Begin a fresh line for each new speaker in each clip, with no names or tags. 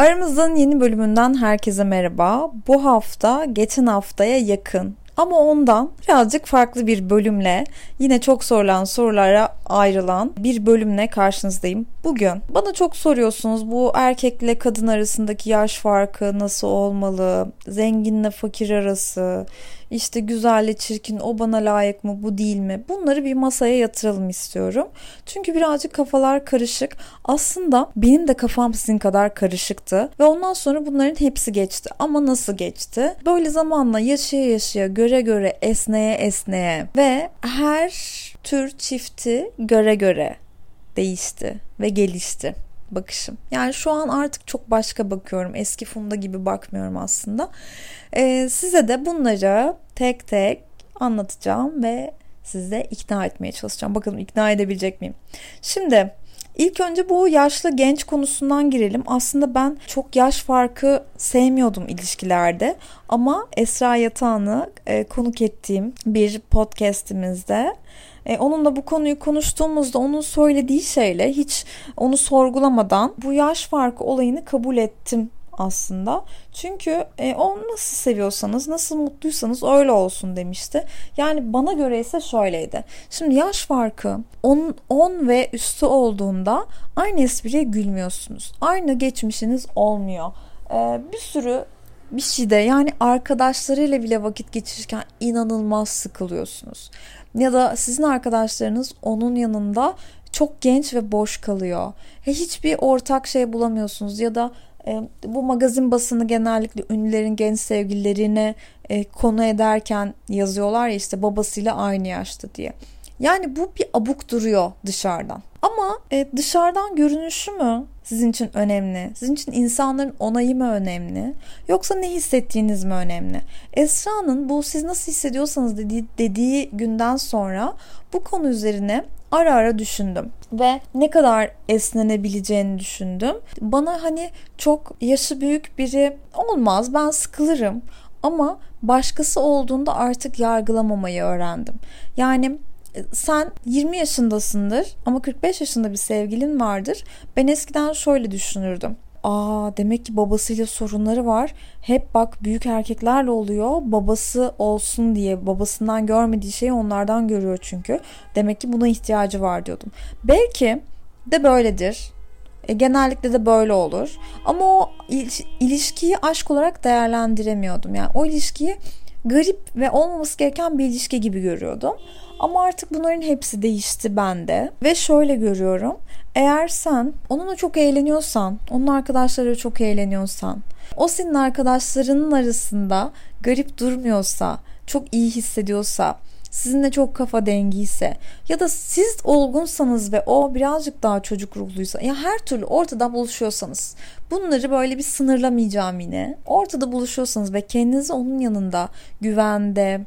Aramızdan yeni bölümünden herkese merhaba. Bu hafta geçen haftaya yakın ama ondan birazcık farklı bir bölümle yine çok sorulan sorulara ayrılan bir bölümle karşınızdayım. Bugün bana çok soruyorsunuz bu erkekle kadın arasındaki yaş farkı nasıl olmalı? Zenginle fakir arası, işte güzelle çirkin o bana layık mı bu değil mi? Bunları bir masaya yatıralım istiyorum. Çünkü birazcık kafalar karışık. Aslında benim de kafam sizin kadar karışıktı. Ve ondan sonra bunların hepsi geçti. Ama nasıl geçti? Böyle zamanla yaşaya yaşaya göre göre esneye esneye ve her tür çifti göre göre değişti ve gelişti bakışım. Yani şu an artık çok başka bakıyorum. Eski Funda gibi bakmıyorum aslında. Ee, size de bunları tek tek anlatacağım ve size ikna etmeye çalışacağım. Bakalım ikna edebilecek miyim? Şimdi ilk önce bu yaşlı genç konusundan girelim. Aslında ben çok yaş farkı sevmiyordum ilişkilerde. Ama Esra Yatağan'ı e, konuk ettiğim bir podcastimizde e, onunla bu konuyu konuştuğumuzda onun söylediği şeyle hiç onu sorgulamadan bu yaş farkı olayını kabul ettim aslında. Çünkü e, o nasıl seviyorsanız, nasıl mutluysanız öyle olsun demişti. Yani bana göre ise şöyleydi. Şimdi yaş farkı 10, 10 ve üstü olduğunda aynı espriye gülmüyorsunuz. Aynı geçmişiniz olmuyor. E, bir sürü bir şeyde yani arkadaşlarıyla bile vakit geçirirken inanılmaz sıkılıyorsunuz. Ya da sizin arkadaşlarınız onun yanında çok genç ve boş kalıyor. Hiçbir ortak şey bulamıyorsunuz ya da e, bu magazin basını genellikle ünlülerin genç sevgililerine e, konu ederken yazıyorlar ya işte babasıyla aynı yaşta diye. Yani bu bir abuk duruyor dışarıdan. Ama e, dışarıdan görünüşü mü sizin için önemli? Sizin için insanların onayı mı önemli? Yoksa ne hissettiğiniz mi önemli? Esra'nın bu siz nasıl hissediyorsanız dediği, dediği günden sonra bu konu üzerine ara ara düşündüm ve ne kadar esnenebileceğini düşündüm. Bana hani çok yaşı büyük biri olmaz ben sıkılırım ama başkası olduğunda artık yargılamamayı öğrendim. Yani sen 20 yaşındasındır ama 45 yaşında bir sevgilin vardır. Ben eskiden şöyle düşünürdüm. Aa demek ki babasıyla sorunları var. Hep bak büyük erkeklerle oluyor. Babası olsun diye babasından görmediği şeyi onlardan görüyor çünkü. Demek ki buna ihtiyacı var diyordum. Belki de böyledir. E, genellikle de böyle olur. Ama o ilişkiyi aşk olarak değerlendiremiyordum. Yani o ilişkiyi garip ve olmaması gereken bir ilişki gibi görüyordum. Ama artık bunların hepsi değişti bende. Ve şöyle görüyorum. Eğer sen onunla çok eğleniyorsan, onun arkadaşları çok eğleniyorsan, o senin arkadaşlarının arasında garip durmuyorsa, çok iyi hissediyorsa, sizinle çok kafa dengiyse ya da siz olgunsanız ve o birazcık daha çocuk ruhluysa ya her türlü ortada buluşuyorsanız bunları böyle bir sınırlamayacağım yine. Ortada buluşuyorsanız ve kendinizi onun yanında güvende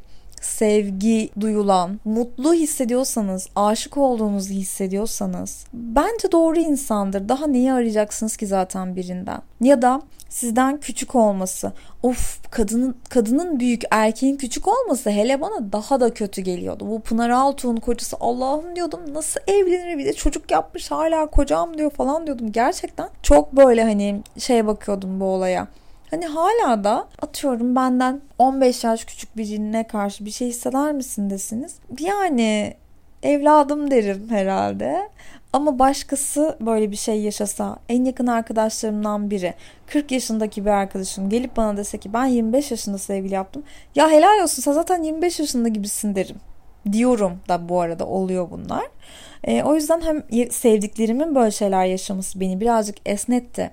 sevgi duyulan, mutlu hissediyorsanız, aşık olduğunuzu hissediyorsanız bence doğru insandır. Daha neyi arayacaksınız ki zaten birinden? Ya da sizden küçük olması. Of kadının kadının büyük erkeğin küçük olması hele bana daha da kötü geliyordu. Bu Pınar Altuğ'un kocası Allah'ım diyordum nasıl evlenir bir de çocuk yapmış hala kocam diyor falan diyordum. Gerçekten çok böyle hani şeye bakıyordum bu olaya. Hani hala da atıyorum benden 15 yaş küçük birine karşı bir şey hisseder misin desiniz. Yani evladım derim herhalde. Ama başkası böyle bir şey yaşasa en yakın arkadaşlarımdan biri 40 yaşındaki bir arkadaşım gelip bana dese ki ben 25 yaşında sevgili yaptım. Ya helal olsun sen zaten 25 yaşında gibisin derim. Diyorum da bu arada oluyor bunlar. E, o yüzden hem sevdiklerimin böyle şeyler yaşaması beni birazcık esnetti.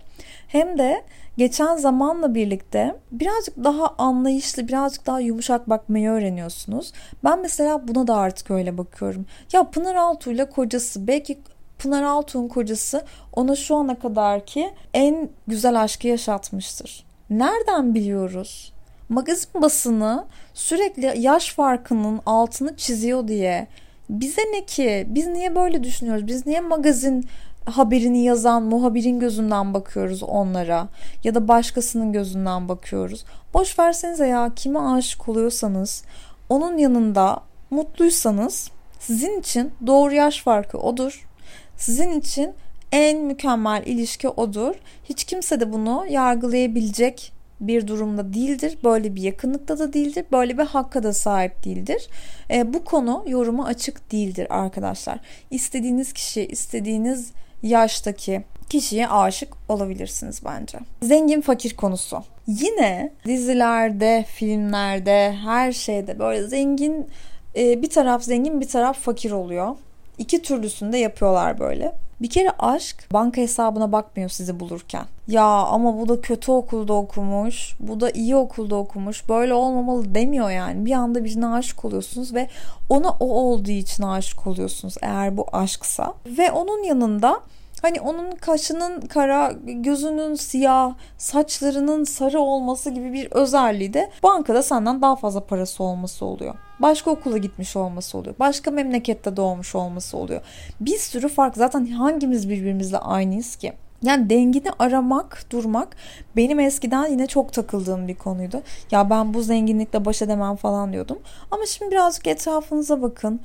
Hem de geçen zamanla birlikte birazcık daha anlayışlı, birazcık daha yumuşak bakmayı öğreniyorsunuz. Ben mesela buna da artık öyle bakıyorum. Ya Pınar Altuğ ile kocası belki Pınar Altuğ'un kocası ona şu ana kadar ki en güzel aşkı yaşatmıştır. Nereden biliyoruz? Magazin basını sürekli yaş farkının altını çiziyor diye bize ne ki? Biz niye böyle düşünüyoruz? Biz niye magazin haberini yazan muhabirin gözünden bakıyoruz onlara ya da başkasının gözünden bakıyoruz. Boş versenize ya kime aşık oluyorsanız onun yanında mutluysanız sizin için doğru yaş farkı odur. Sizin için En mükemmel ilişki odur. Hiç kimse de bunu yargılayabilecek bir durumda değildir. Böyle bir yakınlıkta da değildir. Böyle bir hakka da sahip değildir. E, bu konu yoruma açık değildir arkadaşlar. İstediğiniz kişi, istediğiniz yaştaki kişiye aşık olabilirsiniz bence. Zengin fakir konusu. Yine dizilerde, filmlerde, her şeyde böyle zengin e, bir taraf zengin bir taraf fakir oluyor. İki türlüsünü de yapıyorlar böyle. Bir kere aşk banka hesabına bakmıyor sizi bulurken. Ya ama bu da kötü okulda okumuş, bu da iyi okulda okumuş, böyle olmamalı demiyor yani. Bir anda birine aşık oluyorsunuz ve ona o olduğu için aşık oluyorsunuz eğer bu aşksa. Ve onun yanında Hani onun kaşının kara, gözünün siyah, saçlarının sarı olması gibi bir özelliği de bankada senden daha fazla parası olması oluyor. Başka okula gitmiş olması oluyor. Başka memlekette doğmuş olması oluyor. Bir sürü fark. Zaten hangimiz birbirimizle aynıyız ki? Yani dengini aramak, durmak benim eskiden yine çok takıldığım bir konuydu. Ya ben bu zenginlikle baş edemem falan diyordum. Ama şimdi birazcık etrafınıza bakın.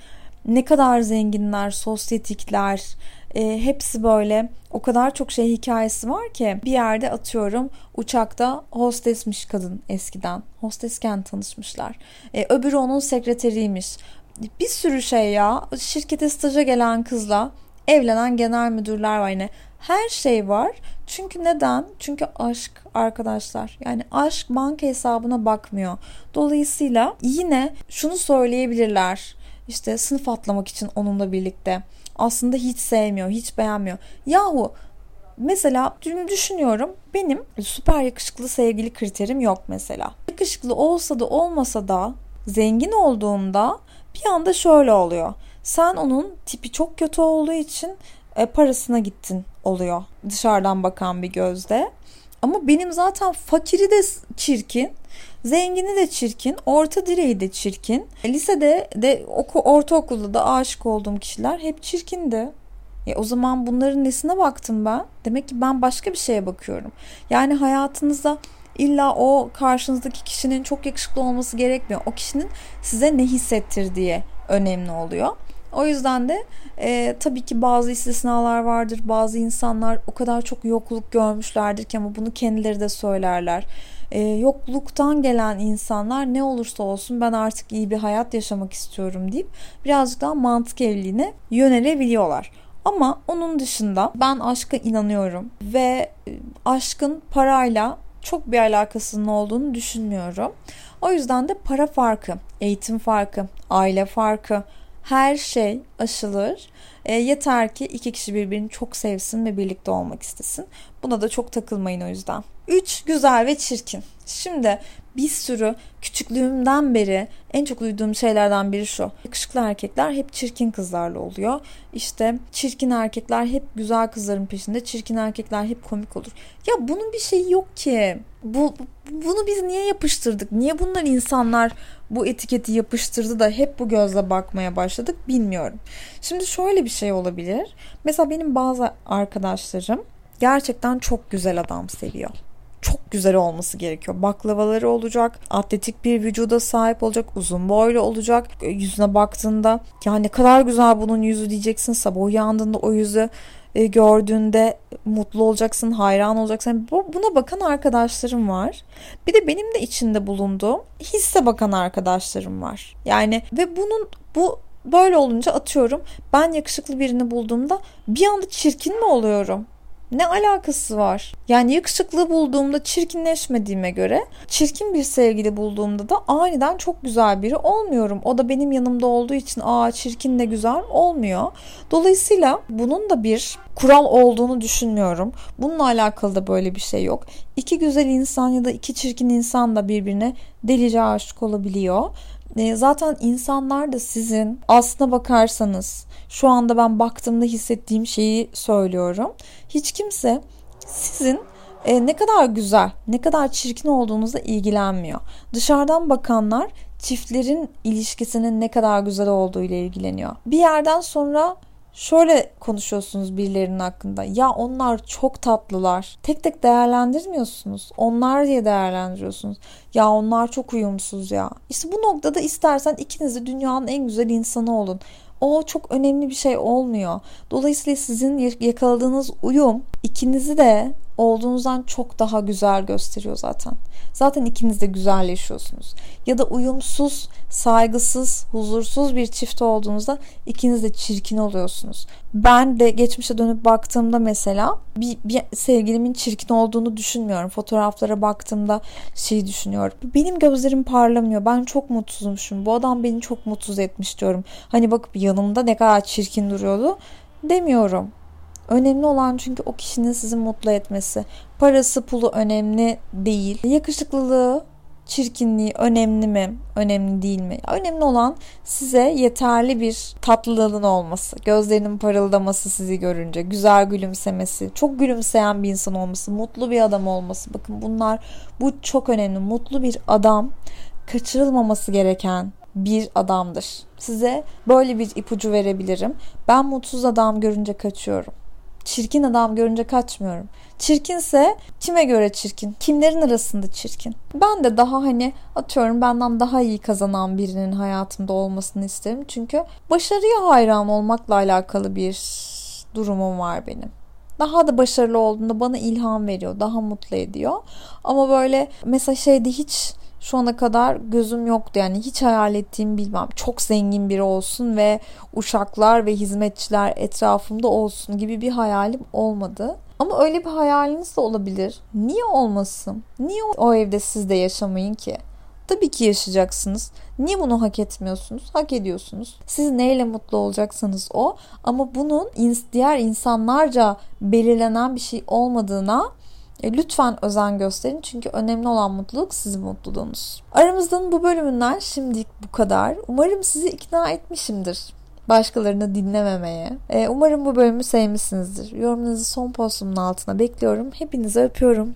Ne kadar zenginler, sosyetikler, e, hepsi böyle o kadar çok şey hikayesi var ki bir yerde atıyorum uçakta hostesmiş kadın eskiden. Hostesken tanışmışlar. E, öbürü onun sekreteriymiş. Bir sürü şey ya. Şirkete staja gelen kızla evlenen genel müdürler var yine. Her şey var. Çünkü neden? Çünkü aşk arkadaşlar. Yani aşk banka hesabına bakmıyor. Dolayısıyla yine şunu söyleyebilirler. İşte sınıf atlamak için onunla birlikte aslında hiç sevmiyor, hiç beğenmiyor. Yahu mesela düşünüyorum benim süper yakışıklı sevgili kriterim yok mesela. Yakışıklı olsa da olmasa da zengin olduğumda bir anda şöyle oluyor. Sen onun tipi çok kötü olduğu için e, parasına gittin oluyor dışarıdan bakan bir gözde. Ama benim zaten fakiri de çirkin, zengini de çirkin, orta direği de çirkin. Lisede de oku, ortaokulda da aşık olduğum kişiler hep çirkindi. E o zaman bunların nesine baktım ben? Demek ki ben başka bir şeye bakıyorum. Yani hayatınızda illa o karşınızdaki kişinin çok yakışıklı olması gerekmiyor. O kişinin size ne hissettirdiği önemli oluyor. O yüzden de e, tabii ki bazı istisnalar vardır. Bazı insanlar o kadar çok yokluk görmüşlerdir ki ama bunu kendileri de söylerler. E, yokluktan gelen insanlar ne olursa olsun ben artık iyi bir hayat yaşamak istiyorum deyip birazcık daha mantık evliliğine yönelebiliyorlar. Ama onun dışında ben aşka inanıyorum ve e, aşkın parayla çok bir alakasının olduğunu düşünmüyorum. O yüzden de para farkı, eğitim farkı, aile farkı, her şey aşılır. E, yeter ki iki kişi birbirini çok sevsin ve birlikte olmak istesin. Buna da çok takılmayın o yüzden. 3 güzel ve çirkin. Şimdi bir sürü küçüklüğümden beri en çok duyduğum şeylerden biri şu. Yakışıklı erkekler hep çirkin kızlarla oluyor. İşte çirkin erkekler hep güzel kızların peşinde, çirkin erkekler hep komik olur. Ya bunun bir şeyi yok ki. Bu bunu biz niye yapıştırdık? Niye bunlar insanlar bu etiketi yapıştırdı da hep bu gözle bakmaya başladık bilmiyorum. Şimdi şöyle bir şey olabilir. Mesela benim bazı arkadaşlarım gerçekten çok güzel adam seviyor çok güzel olması gerekiyor. Baklavaları olacak, atletik bir vücuda sahip olacak, uzun boylu olacak. Yüzüne baktığında ya ne kadar güzel bunun yüzü diyeceksin. Sabah uyandığında o yüzü e, gördüğünde mutlu olacaksın, hayran olacaksın. Buna bakan arkadaşlarım var. Bir de benim de içinde bulunduğum hisse bakan arkadaşlarım var. Yani ve bunun bu böyle olunca atıyorum ben yakışıklı birini bulduğumda bir anda çirkin mi oluyorum? Ne alakası var? Yani yakışıklı bulduğumda çirkinleşmediğime göre çirkin bir sevgili bulduğumda da aniden çok güzel biri olmuyorum. O da benim yanımda olduğu için aa çirkin de güzel olmuyor. Dolayısıyla bunun da bir kural olduğunu düşünmüyorum. Bununla alakalı da böyle bir şey yok. İki güzel insan ya da iki çirkin insan da birbirine delice aşık olabiliyor. E, zaten insanlar da sizin aslına bakarsanız şu anda ben baktığımda hissettiğim şeyi söylüyorum. Hiç kimse sizin e, ne kadar güzel, ne kadar çirkin olduğunuzla ilgilenmiyor. Dışarıdan bakanlar çiftlerin ilişkisinin ne kadar güzel olduğu ile ilgileniyor. Bir yerden sonra şöyle konuşuyorsunuz birilerinin hakkında. Ya onlar çok tatlılar. Tek tek değerlendirmiyorsunuz. Onlar diye değerlendiriyorsunuz. Ya onlar çok uyumsuz ya. İşte bu noktada istersen ikiniz de dünyanın en güzel insanı olun. o çok önemli bir şey olmuyor. Dolayısıyla sizin yakaladığınız uyum ikinizi de olduğunuzdan çok daha güzel gösteriyor zaten. Zaten ikiniz de güzelleşiyorsunuz. Ya da uyumsuz, saygısız, huzursuz bir çift olduğunuzda ikiniz de çirkin oluyorsunuz. Ben de geçmişe dönüp baktığımda mesela bir, bir sevgilimin çirkin olduğunu düşünmüyorum. Fotoğraflara baktığımda şey düşünüyorum. Benim gözlerim parlamıyor. Ben çok mutsuzummuşum. Bu adam beni çok mutsuz etmiş diyorum. Hani bakıp yanımda ne kadar çirkin duruyordu demiyorum. Önemli olan çünkü o kişinin sizi mutlu etmesi. Parası pulu önemli değil. Yakışıklılığı, çirkinliği önemli mi? Önemli değil mi? Önemli olan size yeterli bir tatlılığın olması. Gözlerinin parıldaması sizi görünce. Güzel gülümsemesi. Çok gülümseyen bir insan olması. Mutlu bir adam olması. Bakın bunlar bu çok önemli. Mutlu bir adam kaçırılmaması gereken bir adamdır. Size böyle bir ipucu verebilirim. Ben mutsuz adam görünce kaçıyorum. Çirkin adam görünce kaçmıyorum. Çirkinse kime göre çirkin? Kimlerin arasında çirkin? Ben de daha hani atıyorum benden daha iyi kazanan birinin hayatımda olmasını isterim. Çünkü başarıya hayran olmakla alakalı bir durumum var benim daha da başarılı olduğunda bana ilham veriyor, daha mutlu ediyor. Ama böyle mesela şeyde hiç şu ana kadar gözüm yoktu yani hiç hayal ettiğim bilmem çok zengin biri olsun ve uşaklar ve hizmetçiler etrafımda olsun gibi bir hayalim olmadı. Ama öyle bir hayaliniz de olabilir. Niye olmasın? Niye o evde siz de yaşamayın ki? Tabii ki yaşayacaksınız. Niye bunu hak etmiyorsunuz? Hak ediyorsunuz. Siz neyle mutlu olacaksanız o ama bunun diğer insanlarca belirlenen bir şey olmadığına e, lütfen özen gösterin çünkü önemli olan mutluluk sizin mutluluğunuz. Aramızdan bu bölümünden şimdilik bu kadar. Umarım sizi ikna etmişimdir başkalarını dinlememeye. E, umarım bu bölümü sevmişsinizdir. Yorumlarınızı son postumun altına bekliyorum. Hepinizi öpüyorum.